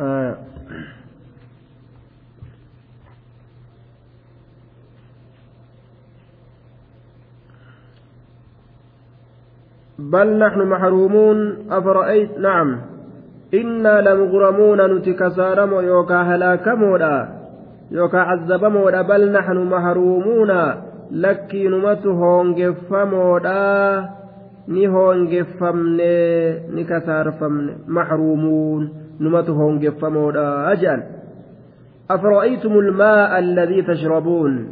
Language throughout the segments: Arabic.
آه. بل نحن محرومون أفرأيت نعم إنا لمغرمون نتكسارم يوكا هلاكمودا يوكا عذبمودا بل نحن محرومون لكي نمت هونجفمودا ni hoongeffamne ni kasaarfamne maxruumuun numatu hoongeffamoodha jedhan أفرأيتم الماء الذي تشربون؟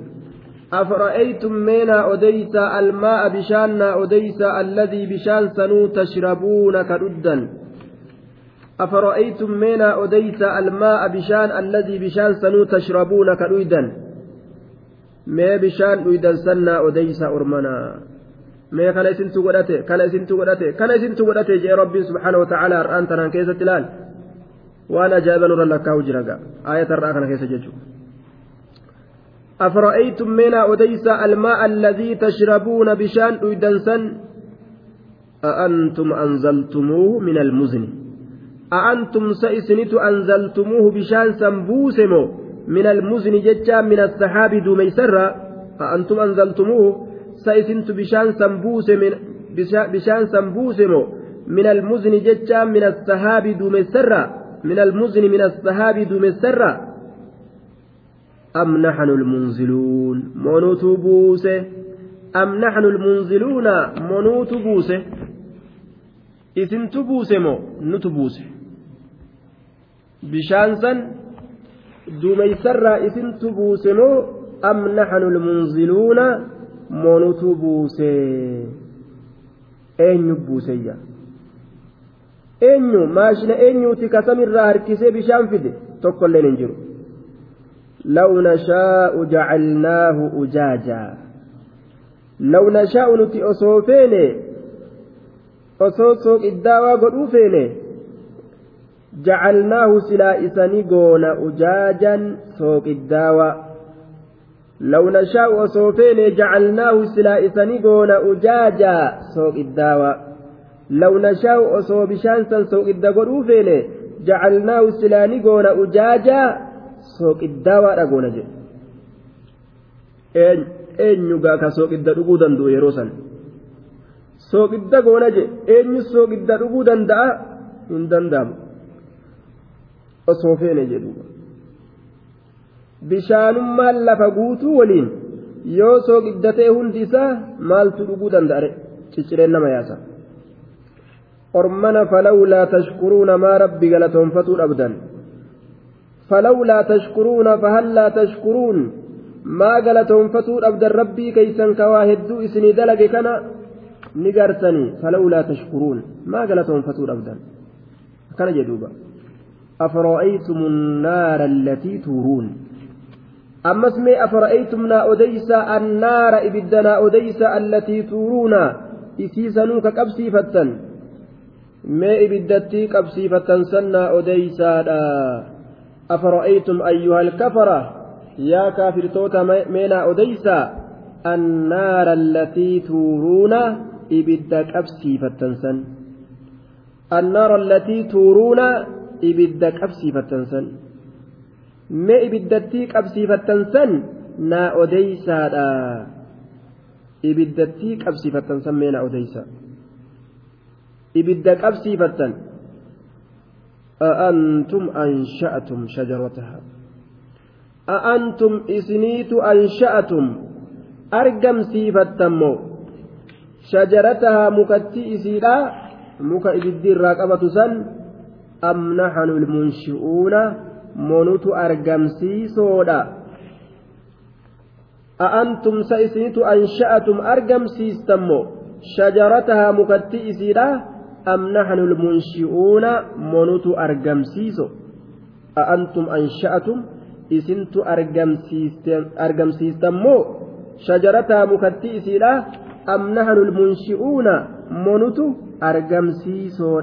أفرأيتم مينا أديس الماء بشان أديس الذي بشان سنو تشربون كردا أفرأيتم مينا أديس الماء بشان الذي بشان سنو تشربون كردا ما بشان أيدا سنا أديس أرمنا. mee kana isintu godhate kana isintu godhate kana isintu godhate jee rabbiin subhaanahu wa ta'ala har'aan tanaan keessatti waan ajaa'iba nurra lakkaa'u jira gaa aayata har'aa kana keessa jechuudha. أفرأيتم منا أديس الماء الذي تشربون بشان أيدنسا أأنتم أنزلتموه من المزن. أأنتم سئسنت أنزلتموه بشان سنبوسمو من المزن ججا من السحاب دوميسرة أأنتم أنزلتموه سئسنت بشان سنبوس من بشان سنبوسمو من المزن ججا من السحاب دوميسرة من المزن من السحاب دوميسرة أم نحن المنزلون؟ منوت بوسه أم نحن المنزلون؟ منوت بوسه إذن تبوسه مو؟ نتبوسه بشانسا دوميسرا إذن تبوسه مو؟ أم نحن المنزلون؟ منوت بوسه eenyu buuseyya eenyu? Maashina eenyuuti kasamirraa harkisee bishaan fide? Tokkolleen hin jiru. لو نشاء جعلناه أجاجا لو نشاء نتي أصوفين أصوصوك إداوا قدوفين جعلناه سلا إساني قون أجاجا سوق الداوا لو نشاء أصوفين جعلناه سلا إساني قون أجاجا سوق الداوا لو نشاء أصوب شانسا سوق الدا قدوفين جعلناه سلاني قون أجاجا sooqiddaawaa goona jedhe eenyugaa ka sooqidda dhuguu danda'u yeroo san sooqidda goona jedhe eenyu sooqidda dhuguu danda'a hin danda'amu osoo feene jedhuuba bishaanummaan lafa guutuu waliin yoo sooqidda ta'e hundi isaa maaltu dhuguu danda'are ciccireen nama yaasa ormana falawlaa tashkuruuna maa rabbi galatoonfatuu dhabdan فلولا تشكرون فهلا تشكرون ما قالتهم فتور أبد ربي كيسا كواهدو إسني دلق كان نقرتني فلولا تشكرون ما قالتهم فتور أبدا كان جدوبا أفرأيتم النار التي تورون أما اسمي أفرأيتم نا أديس النار إبدنا أديس التي تورون إسيسنوك كبسي فتن ما إبدتي كبسي فتن سنا أديسا أفرأيتم أيها الكفرة يا كافر توتا مينا أديسا النار التي تورون إبدك أبسي فتنسن النار التي تورون إبدك أبسي فتنسن ما إبدتيك أبسي فتنسن نا أديسا دا إبدتيك أبسي فتنسن أبسي فتن أأنتم أنشأتم شجرتها أأنتم إسنيت أنشأتم أرقم سيفتمو شجرتها مكتي إسيلا مك إبدير راقبة سن أم نحن المنشئون منوت أرقم سيسودا أأنتم سيسنيت أنشأتم أرقم سيستمو شجرتها مكتي إسيلا أم نحن المنشئون منوت أرقمسيسو أأنتم أنشأتم إسنت أرقمسيستم مو شجرتها مكتي إسيلا أم نحن المنشئون منوت أرقمسيسو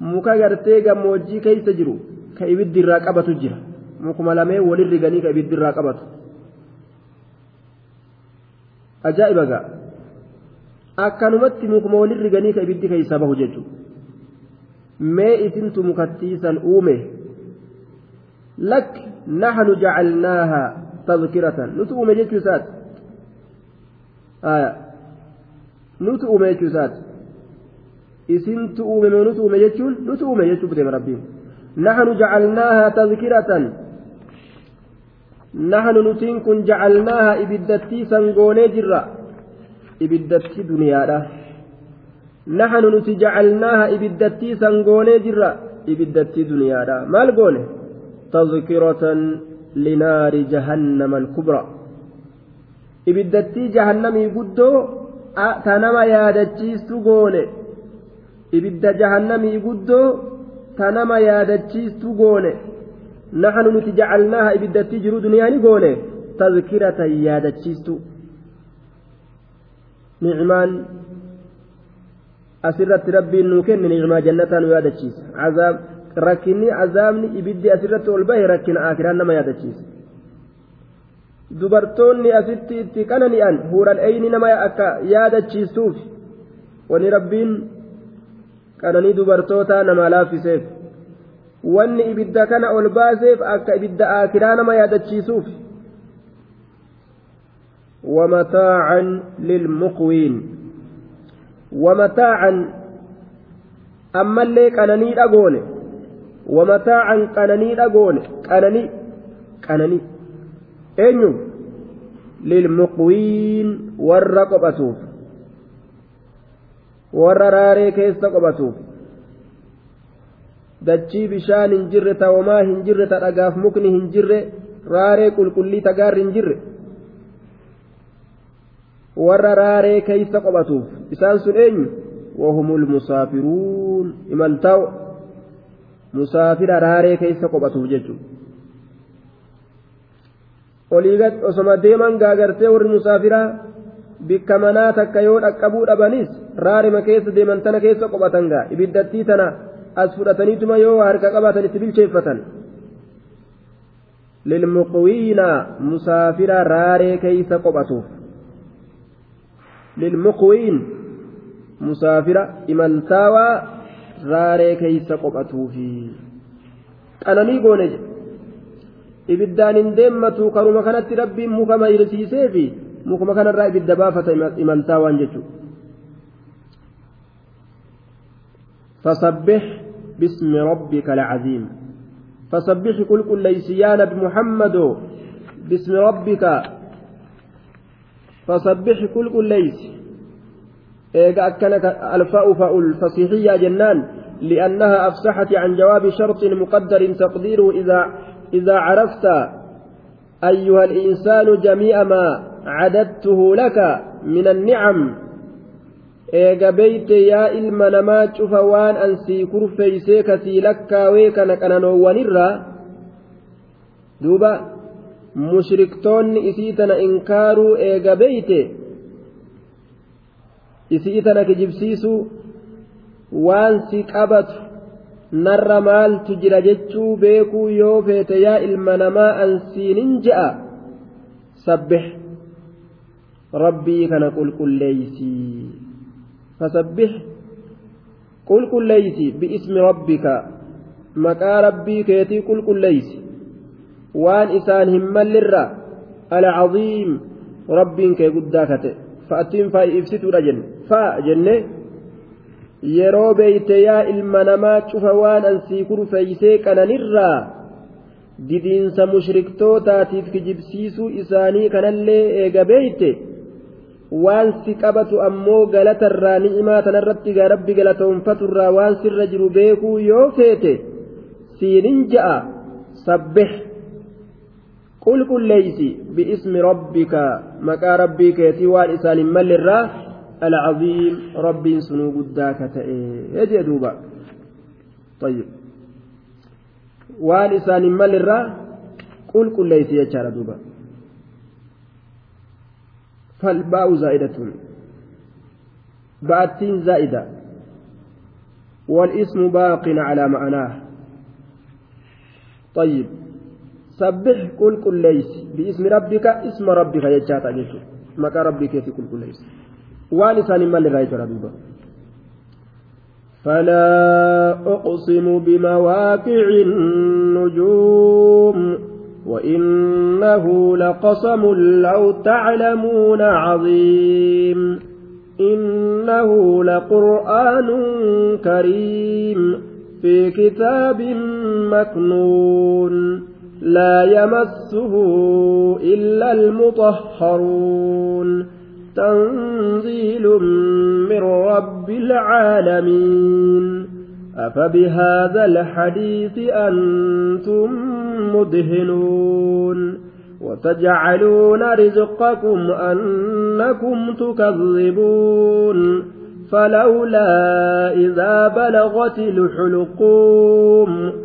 muka gartee gammoojjii keessa jiru ka ibiddi irraa qabatu jira mukuma lamee walirri ganii ka ibiddi irraa qabatu ajaa'iba ga'a akkanumatti mukuma walirri ganii ka ibiddi keessaa bahu jechuudha mee isintu mukattiisan uume lak naxnu jacalnaaha tadkiratan nutu uume jechuu isaati nutu uume jechuu isaati isintu uume mee nutu uume jechuun nutu uume jechuu buteema rabbiin naxnu jacalnaaha tadkiratan نحن نتين كن جعلناها إبدتي ibiddatti duniyaadha. Naxanu nuti jacalnaaha ibiddattii san goonee jirra ibiddatti duniyaadha. Maal goone? Tazkiratan linaari jahannama alkubra ibiddattii jahannamii guddoo ta nama yaadachiistu goone. Ibidda jahannamii guddoo ta nama yaadachiistu goone. Naxanu nuti jacalnaaha ibiddattii jiru duniyaani goone. Tazkiratan yaadachiistu. نعمان أسرت ربي نوكن نعما جنة يادتشيس عذاب rakkinni azaabni ibiddi asirratti ol bahe rakkina akiraan nama yaadachiisa dubartoonni asitti itti qanani'an huural eyni nama akka yaadachiistuuf wani rabbiin qananii dubartootaa nama laaffiseef wanni ibidda kana ol baaseef akka ibidda akiraa nama yaadachiisuuf ومتاعا للمقوين. ومتاعا أما اللي قنني أقول. ومتاعا قنني أقول. قنني قنني أنيو للمقوين والرقبة والراري كيس homaa hin jirre ta dhagaaf mukni hin jirre raaree qulqullii ta gaarri hin jirre warra raaree keeysa qophatuuf isaan sun eenyu? Wahumul musaafiruun. Imaltaa'u musaafira raaree keeysa qophatuuf jechuudha. Oliigat osoma deeman gaagartee warri musaafiraa bikka manaa takka yoo dhaqqabuu dhabanis raarima keessa deeman tana keessa qophatan gaa. Ibiddattii tana as fudhataniituma yoo harka qabaatan itti bilcheeffatan. Lilmuqwiina musaafira raaree keeysa qophatuuf lilmuqwiin musaafira imaltaawaa raaree keeysa qophatuufi qananii goone jedhe ibiddaan hin deemmatu karuma kanatti rabbiin muka mayrisiisee fi mukuma kanarraa ibidda baafata imaltaawaan jechuudha فسبح باسم ربك العظيم فسبح كل كل ليس يا نبي محمد باسم ربك فسبح كل كل ليس. إيجا أكنك الفاء فاء الفصيحية جنان لأنها أفسحت عن جواب شرط مقدر تقديره إذا إذا عرفت أيها الإنسان جميع ما عددته لك من النعم. eega beeyte yaa ilma namaa cufa waan ansii kurfeeysee kasii lakkaawee kana qananoowwanirraa duuba mushriktoonni isii tana inkaaruu eega beeyte? Isii tana kijibsiisuu waan si qabatu narra maaltu jira jechuu beekuu yoo feete yaa ilma namaa ansiinin je'a sabbix rabbii kana qulqulleeysii. Fasabbix qulqulleeysi bi'ismi rabbika. Maqaa rabbii keetii qulqulleeysi. قل قل ليس وان إسان هم للرا العظيم رب كي قداكت فأتم فإفسد رجل فجنة yeroo beeyte yaa ilma namaa cufa waan ansii kurfeeysee qananirraa didiinsa mushriktootaatiif kijibsiisuu isaanii kanallee eega beeyte waan si qabatu ammoo galatarraa ni'imaa tanarratti gaa rabbi galatoonfaturraa waan sirra jiru beekuu yoo feete siinin ja'a sabbix bi'ismi rabbika maqaa rabbii keetii waan isaan hin mallirraa alcaziim rabbiin sunuu guddaa ka ta'e jee duuba طيب waan isaan hin mallirraa qulqulleeysi jechaadha duuba فالباء زائدة بأتين زائدة والاسم باق على معناه طيب سبح كل كل ليس باسم ربك اسم ربك يجاتا جيتو مكا ربك في كل كل ليس وان إسان مال فلا أقسم بمواقع النجوم وإنه لقسم لو تعلمون عظيم. إنه لقرآن كريم في كتاب مكنون. لا يمسه إلا المطهرون. تنزيل من رب العالمين. أفبهذا الحديث أنتم مدهنون. وتجعلون رزقكم أنكم تكذبون. فلولا إذا بلغت الحلقوم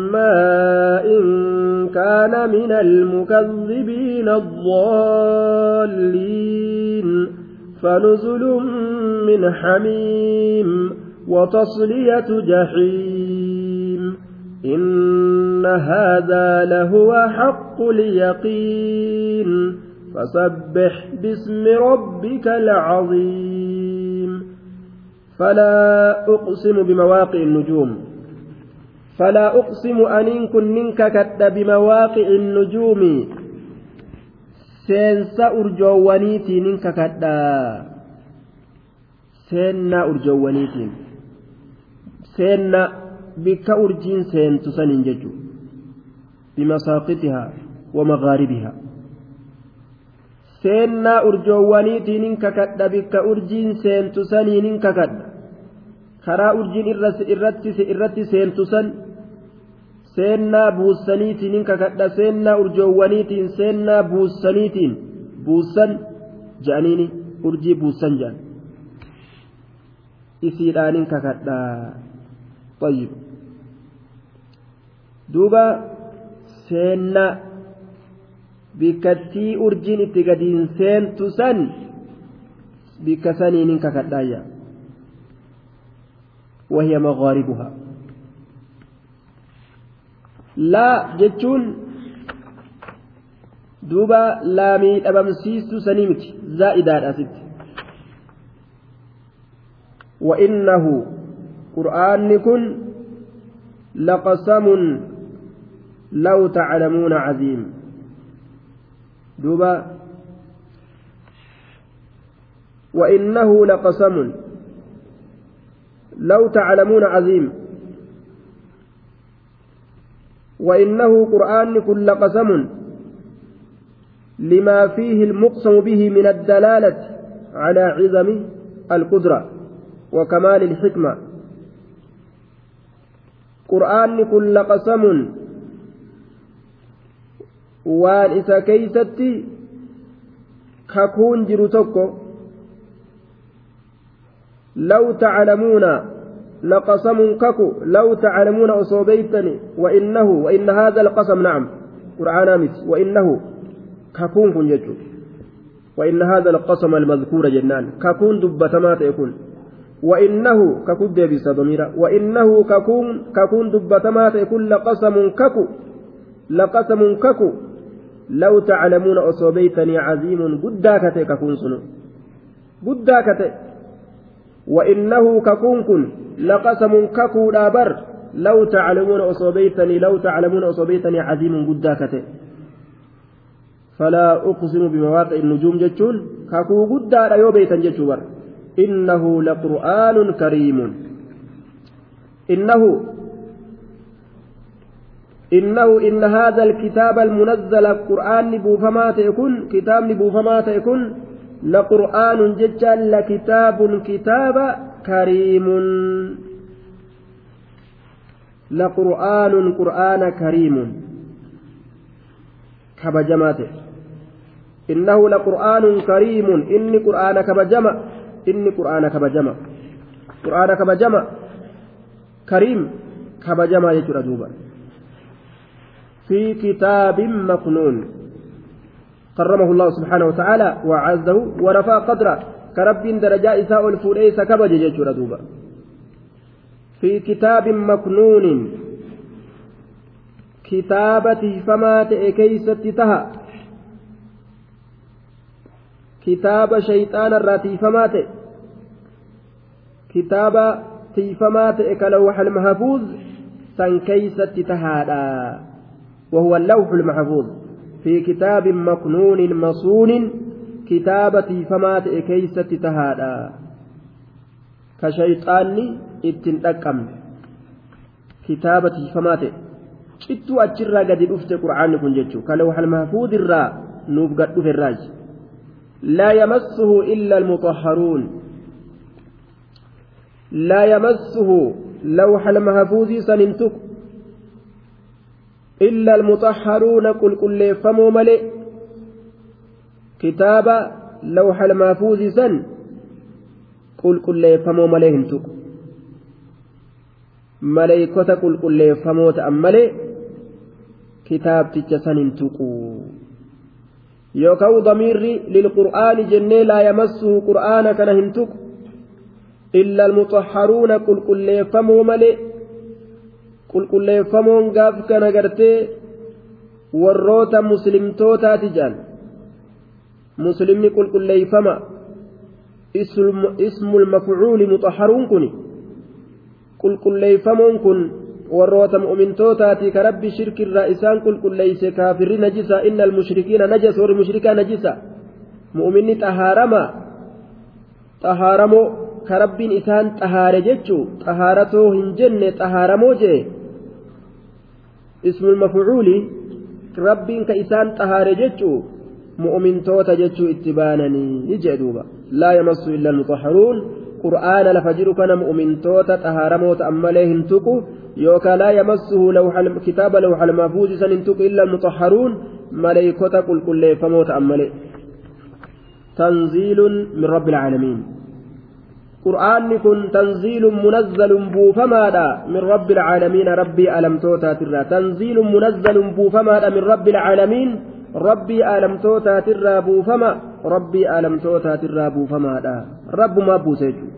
إن كان من المكذبين الضالين فنزل من حميم وتصلية جحيم إن هذا لهو حق اليقين فسبح باسم ربك العظيم فلا أقسم بمواقع النجوم فلا أقسم أن كن كد بمواقع النجوم سينسى أرجوانيتي ننك كدا سينا أرجوانيتي seenna bikka urjiin seentu saniin jechuun bimasaaqitihaa wamagaaribihaa seennaa urjoowwaniitiin hin kakadha bikka urjiin seentu saniin hin karaa urjiin irratti seentu san seennaa buussaniitiin hin kakadha seennaa urjoowwaniitiin seennaa buussaniitiin buussan ja'aniini urjii buussan ja'an isiidhaanin kakadhaa. طيب duuba seenna bikkattii urjiin itti gadiin seentu san bikka saniinin kakadhaayya وهي مغاربها لا jechuun duuba laamii dhabamsiistu sanii miti zaa'idaadha asitti وإنه qur'aanni kun laqasamun law taclamuuna caziim duuba وإنه لقسم لو تعلمون عظيم. وإنه قرآن كل قسم لما فيه المقسم به من الدلالة على عظم القدرة وكمال الحكمة. qur'aanni kun laqasamun waan isa keeysatti kakuun jiru tokko law taclamuuna لقسم ككو لو تعلمون أصوبيتني وإنه وإن هذا القسم نعم قرآن مت وإنه ككون كن يجو وإن هذا القسم المذكور جنان ككون دبة ما يكون. وإنه ككود ديبس ضميرا وإنه ككون ككون دبتمات يكون لقسم ككو لقسم ككو لو تعلمون أصوبيتني عظيم قداكت ككون سنو. قداكت وإنه ككون كن لقسم ككو دابر. لو تعلمون أصوبيتني لو تعلمون أصوبيتني عظيم قداكت فلا أقسم بمواقع النجوم جتشون. ككو قدا يو بيتا جتشو إنه لقرآن كريم. إنه إنه إن هذا الكتاب المنزل القرآن بوفما تكون كتاب بوفما تكون لقرآن ججا لكتاب كتاب كريم. لقرآن قرآن كريم. كبجماته إنه لقرآن كريم. إني قرآن كبجمع إني قرآن كبجمع قرآن كبجمع كريم. كبجمع يجرى دوبا في كتاب مكنون. كرمه الله سبحانه وتعالى وعزه ورفع قدره. كرب درجاء إساء الفوليس كبج يجرى دوبا في كتاب مكنون. كتابة فما تأكيست تها. كتاب شيطان الراتي فما كتاب تيفما كلوح المحفوظ. سن كيست تهادا. وهو اللوح المحفوظ. في كتاب مكنون مصون كتابة فما كيست تهادا كشيطاني ittiin dhaqqabne kitaaba tiifamaa ta'e cittuu achirraa gadi dhufte qura'aanni kun jechuudha kalawhal mahfuudirraa nuuf gad dhuferraaji laa yamassuhu illa almuxahharuun laa yamassuhu lawhal mahfuuzii san hin tuqu illa almuxahharuuna qulqulleeffamoo malee kitaaba lawhal mahfuuzii san qulqulleeffamoo malee hin tuqu maleeykota qulqulleeffamoo ta'an malee kitaabticha san hin tuqu yookaan damiirri lilqur'aani jennee laa yamassuhu qur'aana kana hin tuqu illa almuxahharuuna qulqulleeffamoo malee qulqulleeffamoon gaaf kana gartee warroota muslimtootaati jedhan muslimni qulqulleeyfama ismul mafcuuli muxahharuun kuni qulqulleeyfamoon kun warroota mu'mintootaati ka rabbi shirkirraa isaan qulqulleeyse kaafirri najisa inna almushrikiina najas warri mushrikaa najisa mu'minni xahaarama xahaaramoo ka rabbiin isaan xahaare jechuu xahaaratoo hin jenne xahaaramoo jee ismul mafcuuli rabbiin ka isaan xahaare jechuu mu'mintoota jechuu itti baananii jee duuba laa yamassu illa almuxahharuun qur'aana lafa jiru kana mu'mintoota xahaaramoota ammalee hin tuqu yookaan laa yamassuhu kitaaba lawxal mahfuuzi san hin tuqu illa almuxahharuun maleeykota qulqulleeffamoota ammalee tanziilun min rabbi alcaalamiin qur'aanni kun tanziilun munazzalun buufamaadha min rabbi alcaalamiina rabbii alamtootaatirraa tanziilun munazzalun buufamaadha min rabbi alcaalamiin rabbii alamtootaatirraa buufama rabbii alamtootaatirraa buufamaadha rabbumaa buuse jechuudha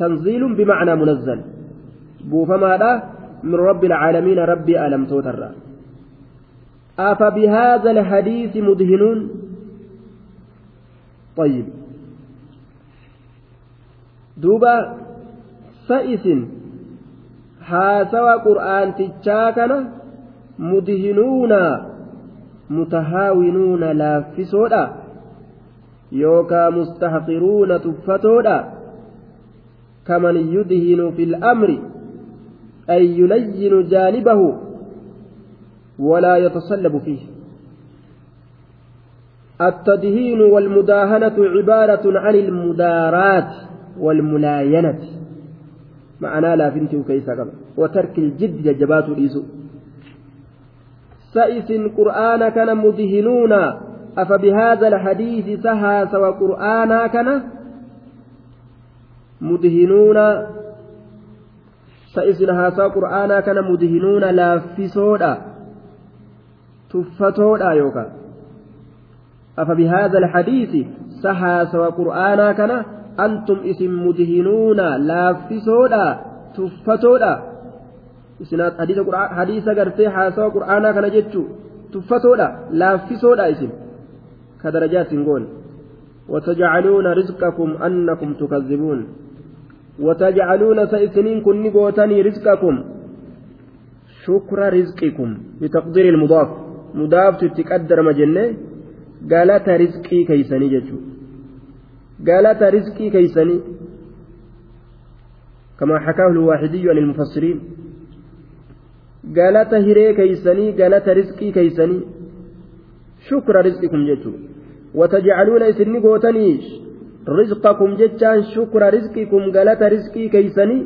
tanziilun bimacnaa munazzal buufamaadha min rabbi alcaalamiina rabbii alamtootarraa أفبهذا الحديث مدهنون طيب دوبا سئس حاسوا قرآن تجاكنا مدهنون mutahaawinuuna laaffisoodha yookaa mustahaqiruuna tuffatoodha kaman yudhinu fi lamri ay yulayyinu jaanibahu walaa yatasallabu fiihi التدهين والمداهنة عبارة عن المدارات والملاينة. معناه لا فنتي وكيسا وترك الجد جبات الإيسو سئس قرآن كان مدهنون. أفبهذا الحديث سها سوى قرآنا كان مدهنون. سئسن هاسا قرآنا كان مدهنون. لافسودا تفتودا يوكا. أفبهذا الحديث سها سوى قرآنا كان أنتم اسم مدهنون لافسودا تفتودا hadiisa gartee haasawa qur'aanaa kana jechuu tuffatoodha laaffisoodha isin ka darajaa isin goone وتجعلون رزقكم أنكم تكذبون وتجعلون سيسنين كن قوتني رزقكم شكر رزقكم بتقدير المضاف مضاف تتقدر مجنة قالت رزقي كيسني جتشو قالت رزقي كيسني كما حكاه الواحدي عن المفسرين. galata hiree keeysanii galata rizqii keeysanii shukra rizqikum jechuudha وتجعلون إسني قوتني. رزقكم جتان شكر رزقكم قالت رزقي كيسني.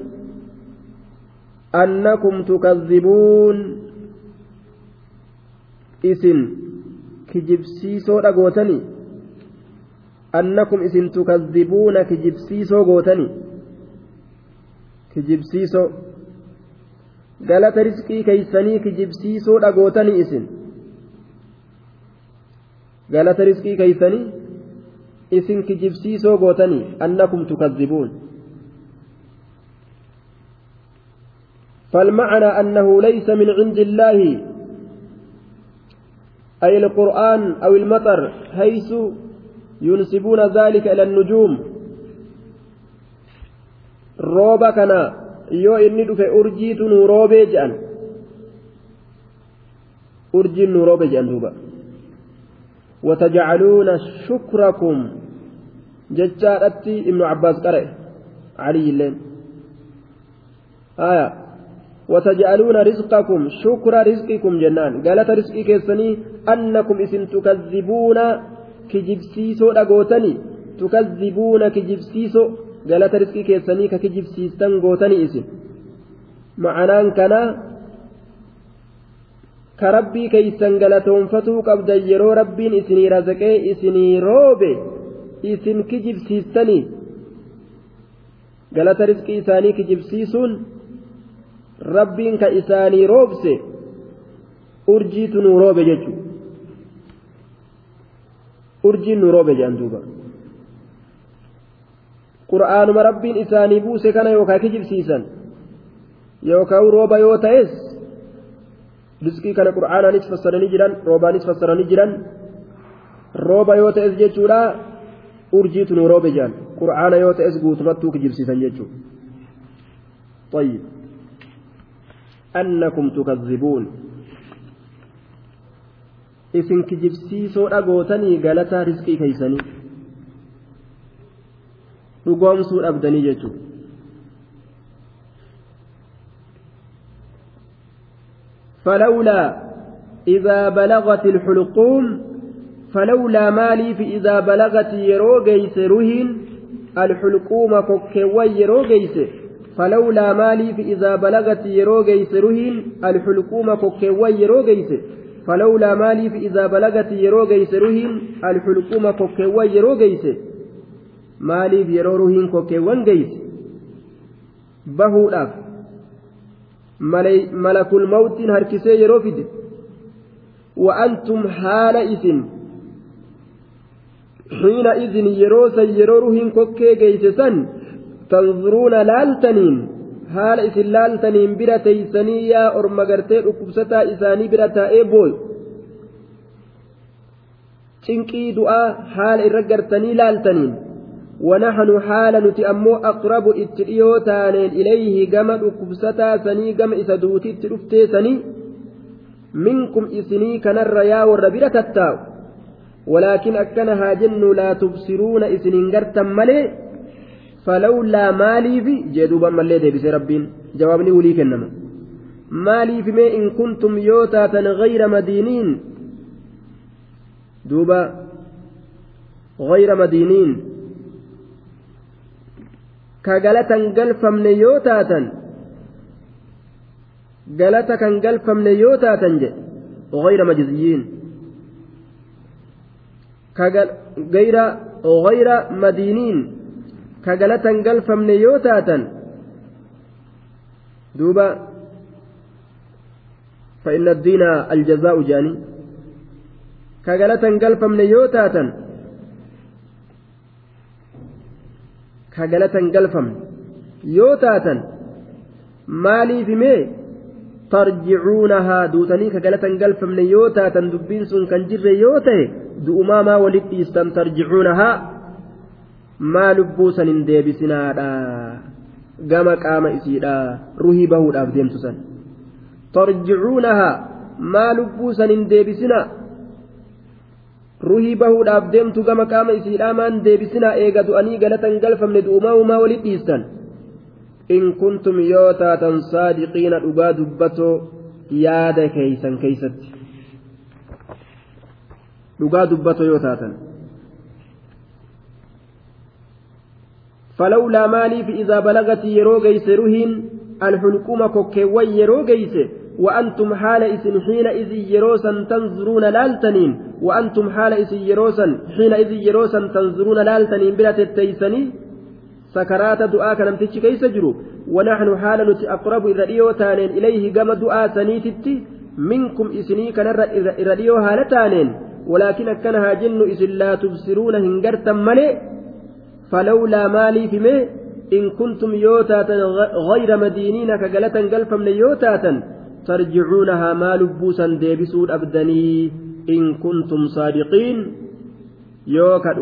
أنكم تكذبون. إسن كجبسيسو قوتني. أنكم إسن تكذبون كجبسيسو قوتني كجبسيسو galata riskii keeysanii kijibsiisoo dhagootanii isin galata riskii keeysanii isin kijibsiisoo gootanii annakum tukazzibuun فالمعنى أنه ليس من عند الله أي القرآن أو المطر حيث ينسبون ذلك إلى النجوم. روبا كان yoo inni dhufe urjiitu nuu roobee jedhan urjiin nuu وتجعلون شكركم. ججارتي ابن عباس قرأ علي اللين. آية. وتجعلون رزقكم. شكر رزقكم جنان. قالت رزقي كيسني أنكم إسن تكذبون. كجبسيسو لقوتني تكذبون كجبسيسو galata riskii keessanii ka kijibsiistan gootanii isin ma'anaan kana ka rabbii keeysan galatoonfatuu qabdan yeroo rabbiin isinii razaqee isinii roobe isin kijibsiistanii galata riskii isaanii kijibsiisuun rabbiin ka isaanii roobse urjiitu nuu roobe jechuudha urjiin nuu roobe jedhan duuba. qur'aanuma rabbiin isaanii buuse kana yookaan kijibsiisan yookaan rooba yoo ta'es riskii kana qur'aanaanis fassaranii jiran roobaanis fassaranii jiran rooba yoo ta'es jechuudha urjiitu nu jedhan qur'aana yoo ta'es guutumattuu kijibsiisan jechuudha. طيب أنكم تكذبون isin kijibsiisoo dhagootanii galataa riskii keeysanii dhugoomsuu dhabdanii jechuudha. فلولا إذا بلغت الحلقوم فلولا مالي في إذا بلغت يرو جيس رهين الحلقوم كوكوي يرو جيس فلولا مالي في إذا بلغت يرو جيس رهين الحلقوم كوكوي يرو جيس فلولا مالي في إذا بلغت يرو جيس رهين الحلقوم كوكوي يرو جيس geeyse bahuudhaaf malakul mawtiin harkisee yeroo fide wa'antum haala isin xiina izin yeroo san yeroo ruhiin kokkee geeyse san tanzuruuna laaltaniin haala isin laaltaniin bira teeysanii yaa orma gartee dhukkubsataa isaanii bira taa'ee booyu cinqii du'aa haala irra gartanii laaltaniin. ونحن حال نتي أمو أقرب تانين إليه جمع كبستا سني جمع إسدوتي تلفتي سني منكم إسني كنر يا والربيرة تتاو ولكن أكنها جن لا تبصرون إسنين قرتا ملي فلولا مالي في جدوبا ملي دي ربين. جوابني وليك إنما مالي في ما إن كنتم يوتا غير مدينين. دوبا. غير مدينين. galfamne yoo taatan galata kan galfamne yoo taatan jedhe غير مجزيين. غير غير مدينين كجلة قلف من يوتاتا دوبا فإن الدين الجزاء جاني كجلة قلف من يوتاتا ka galatan galfamne yoo taatan maaliif mee tarjicuunahaa duutanii ka galatan galfamne yoo taatan dubbiin sun kan jirre yoo ta'e du'umaa maa walit dhiistan tarjicuunahaa maa lubbuu san hin deebisinaadha? Gama qaama isiidha. Ruhii bahuudhaaf deemtu san. Tarjicuunahaa maa lubbuu san hin deebisinaa ruhii bahuudhaaf deemtu gama qaama isiidhaa maan deebisinaa eega du'anii galatan galfamne du'umaa uumaa walit dhiistan. In kuntum yoo taatan saadiqiina dhugaa dubbatoo yaada keeysan keeysatti. Dhugaa dubbatoo yoo taatan idaa balagati yeroo geyse ruhiin alxulquma kokkeewwan yeroo geyse وأنتم حال إذن حينئذ يروسا تنظرون لالتنين وأنتم حال إذن يروسا حينئذ يروسا تنظرون لالتنين بلا تتيسني سكرات دعاء كنمتش كيس جرو ونحن حال نتي أقرب إذا تانين إليه قم دعاء سنيتتي منكم إسني كان إذا هالتانين ولكن أكنها جن إذن لا تبصرون هنجرتا ملئ فلولا مالي في مي إن كنتم يوتاتا غير مدينين كجلة قلفا من يوتاتا ترجعونها ما لبوسا ديبسون أبدني إن كنتم صادقين يوكا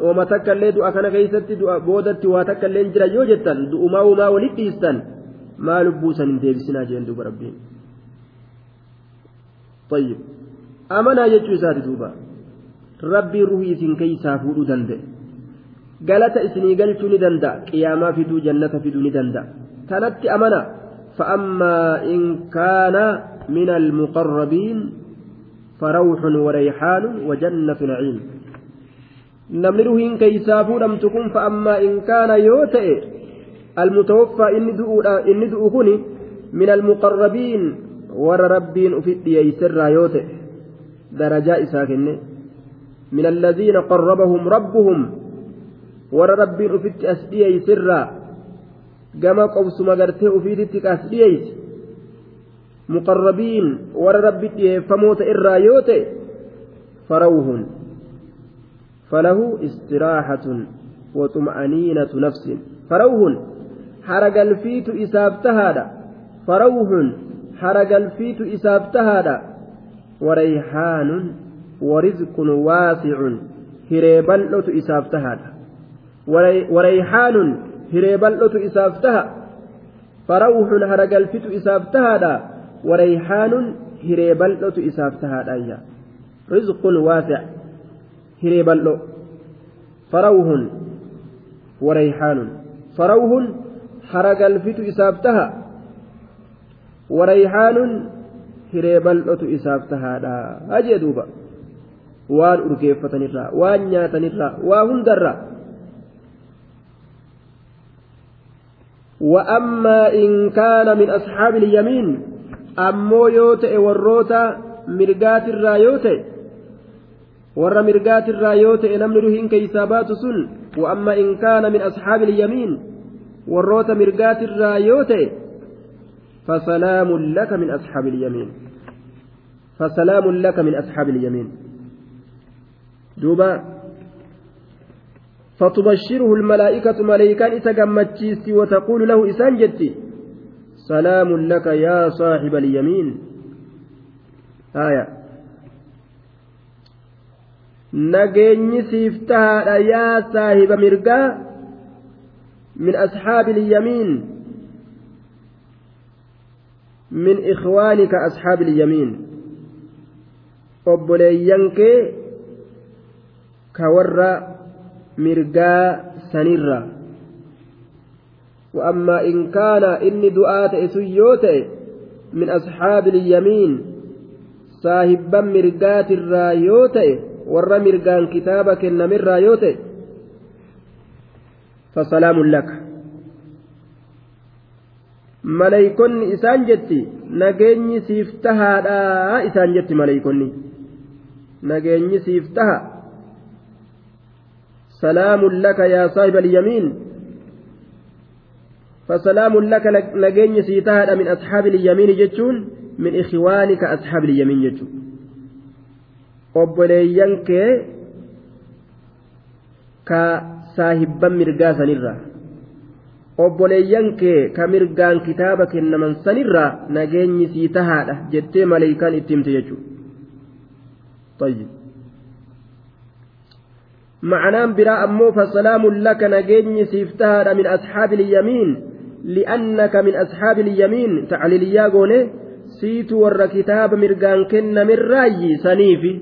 ooma takka illee du'a kana keessatti du'a boodatti waa takka illee jira yoo jettan du'umaa uumaa walitti dhiistan maa lubbuusan hin deebisinaa jeen duuba rabbiin طيب amanaa jechuu isaati duuba rabbiin ruhii isin keeysaa fuudhuu danda'e galata isinii galchuu ni danda'a qiyaamaa fiduu jannata fiduu ni danda'a tanatti amana فأما إن كان من المقربين فروح وريحان وجنة نعيم نمره إن كيسافو لم تكن فأما إن كان يوتئ المتوفى إن دؤهني من المقربين ور ربين أفد يسر يوتئ درجاء ساكن من الذين قربهم ربهم warra rabbiin ufitti as dhiyeeysirraa gama qobsuma gartee ufiititti as dhiyeeyse muqarrabiin warra rabbi dhiyeeffamoota irraa yoo ta'e farawhun falahu istiraahatun waxuma'aniinatu nafsin farawhun haragalfiitu isaaf tahaadha farawhun warizqun waasicun hiree bal'otu isaaf tahaadha وريحان هريبلت إسافتها. فروح هرقلفت إسافتها. وريحان هريبلت إسافتها. أيا رزق واسع هريبلو فروح وريحان. فروح هرقلفت إسافتها. وريحان هريبلت إسافتها أجي دوبا waan urgeeffatanirraa waan nyaatanirraa waa hundarraa وأما إن كان من أصحاب اليمين أمو يوتئ والروتا مرقات ta'e namni ruhiin keeysaa baatu sun wa'amma in kaana min asxaabi ilyamiin warroota mirgaatirraa yoo ta'e fasalaamun laka min asxaabi ilyamiin fasalaamun laka min asxaabi ilyamiin duuba فتبشره الملائكة ملائكان إسا وتقول له إسان جتي سلام لك يا صاحب اليمين آية nageenyi siif tahaadha yaa saahiba mirgaa min ashaabi ilyamiin min ikhwaanika ashaabi ilyamiin obboleeyyan kee ka warra mirgaa sanirra وأما إن كان إني دعاء إسيوت من أصحاب اليمين صاحبا مرقات الرايوت ور مرقان كتابك النمر رايوت فسلام لك. Maleeykonni isaan jetti nageenyi siif tahaadha isaan jetti maleeykonni nageenyi siif taha سلام لك يا صاحب اليمين فسلام لك نجين سيتها من أصحاب اليمين جتون من إخوانك أصحاب اليمين جتون ka saahibban mirgaa sanirraa obboleeyyan kee ka mirgaan kitaaba kennaman sanirraa nageenyi sii tahaadha jettee maleeykaan itti himte jechuudha. معناه براء أمو فسلام لك نجني سيفتها من أصحاب اليمين لأنك من أصحاب اليمين تعليل ياغوني سيت ور كتاب مرقان كن من راي سنيفي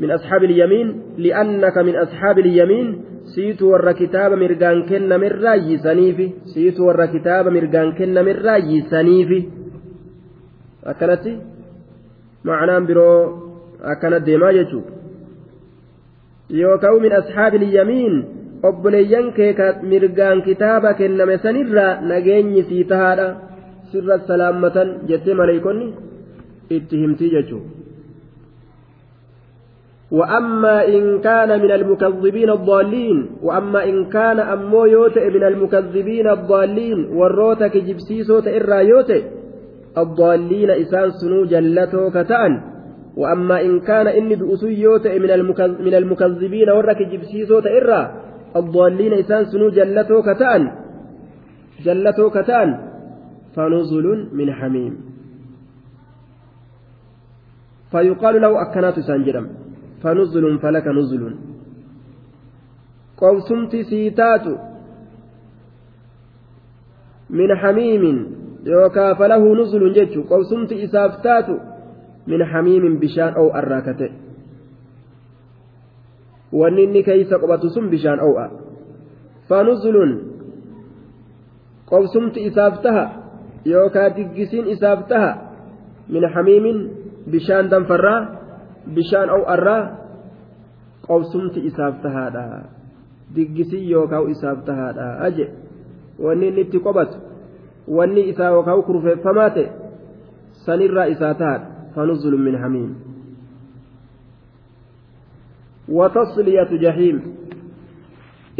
من أصحاب اليمين لأنك من أصحاب اليمين siitu warra kitaaba mirgaan kenname irraa yiisaniifi siitu warra kitaaba mirgaan kenname irraa yiisaniifi akkanatti macnaan biroo akkana deemaa jechuu yookaan min asxaabil yamiin obboleeyyan kee mirgaan kitaaba kenname sanirraa nageenyi sii tahaadha sirra salaammatan jettee maleeykonni itti himtii jechuudha. وأما إن كان من المكذبين الضالين وأما إن كان أمو يوتئ من المكذبين الضالين والروتك جبسيسو تئرا يوتئ الضالين إسان سنو جلتو كتأن. وأما إن كان إني بأسو يوتئ من المكذبين ورك جبسيسو تئرا الضالين إسان سنو جلتو كتأن. جلتو كتأن. فنزل من حميم. فيقال له أكنات سانجرم. فنزل فلك نزل. قوسمت سيتات من حميم يوكا فله نزل جج قوسمت إسافتات من حميم بشان أو أراكته ونني كيس قبط سم بشان أو أ. فنزل. قوسمت إسافتها يوكا دقسين إسافتها من حميم بشان دنفرا bishaan aw'arraa qobsumti isaaf tahaadha diggisii yookaan isaaf tahaadha aje wanni inni itti qobatu wanni isaa yookaan kurfeeffamaa ta'e sanirraa isaa tahaadha fanuzulu min hamiim وتصلية جحيم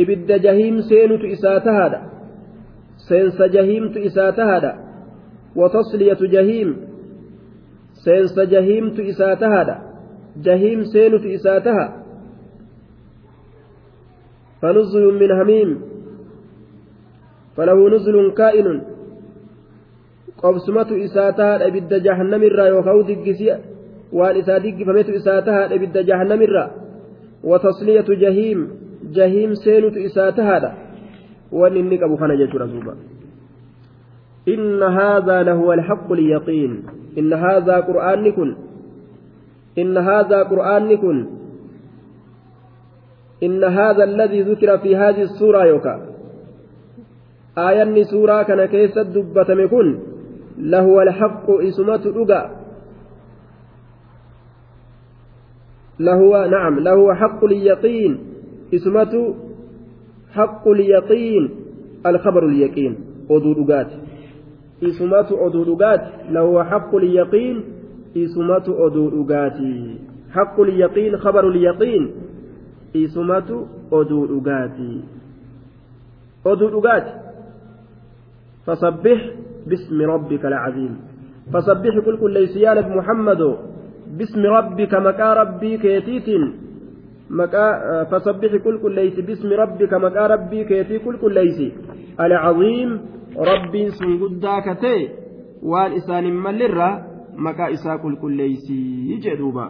إبد جهيم سينت إساتهادا سينس جهيمت إساتهادا وتصلية جهيم سينس جهيمت إساتهادا جهيم سينت إساتها. فنزل من هميم فله نزل كائن. قبسمة إساتها أبد جهنم الرا يوكاو دقسي. وان إسا دقفمت إساتها أبد جهنم الرا. وتصلية جهيم. جهيم سينت إساتها وان إنك أبو خنا جيش رسوبا. إن هذا لهو الحق اليقين. إن هذا قرآن كن إن هذا قرآن كن إن هذا الذي ذكر في هذه السورة يوكا. آية سورة كان كيس الدبة مكن لهو الحق إسمة رقا لهو نعم لهو حق اليقين. إسمة حق اليقين. الخبر اليقين. أدودقات إسمة أدودقات لهو حق اليقين. Isumatu oduu dhugaatii haqqul yaqiin khabarul yaqiin isumatu oduu dhugaatii oduu dhugaati fasabbix bismi rabbika alcaziim fasabbix qulqulleeysi yaa nabi muhammado bismi rabbika maqaa rabbii keetiitiin maqaa fasabbix qulqulleeysi bismi rabbika maqaa rabbii keetii qulqulleeysi alcaziim rabbiin sun guddaa katee waan isaan hin mallirraa maqaa isaa qulqulleeysii jedhuuba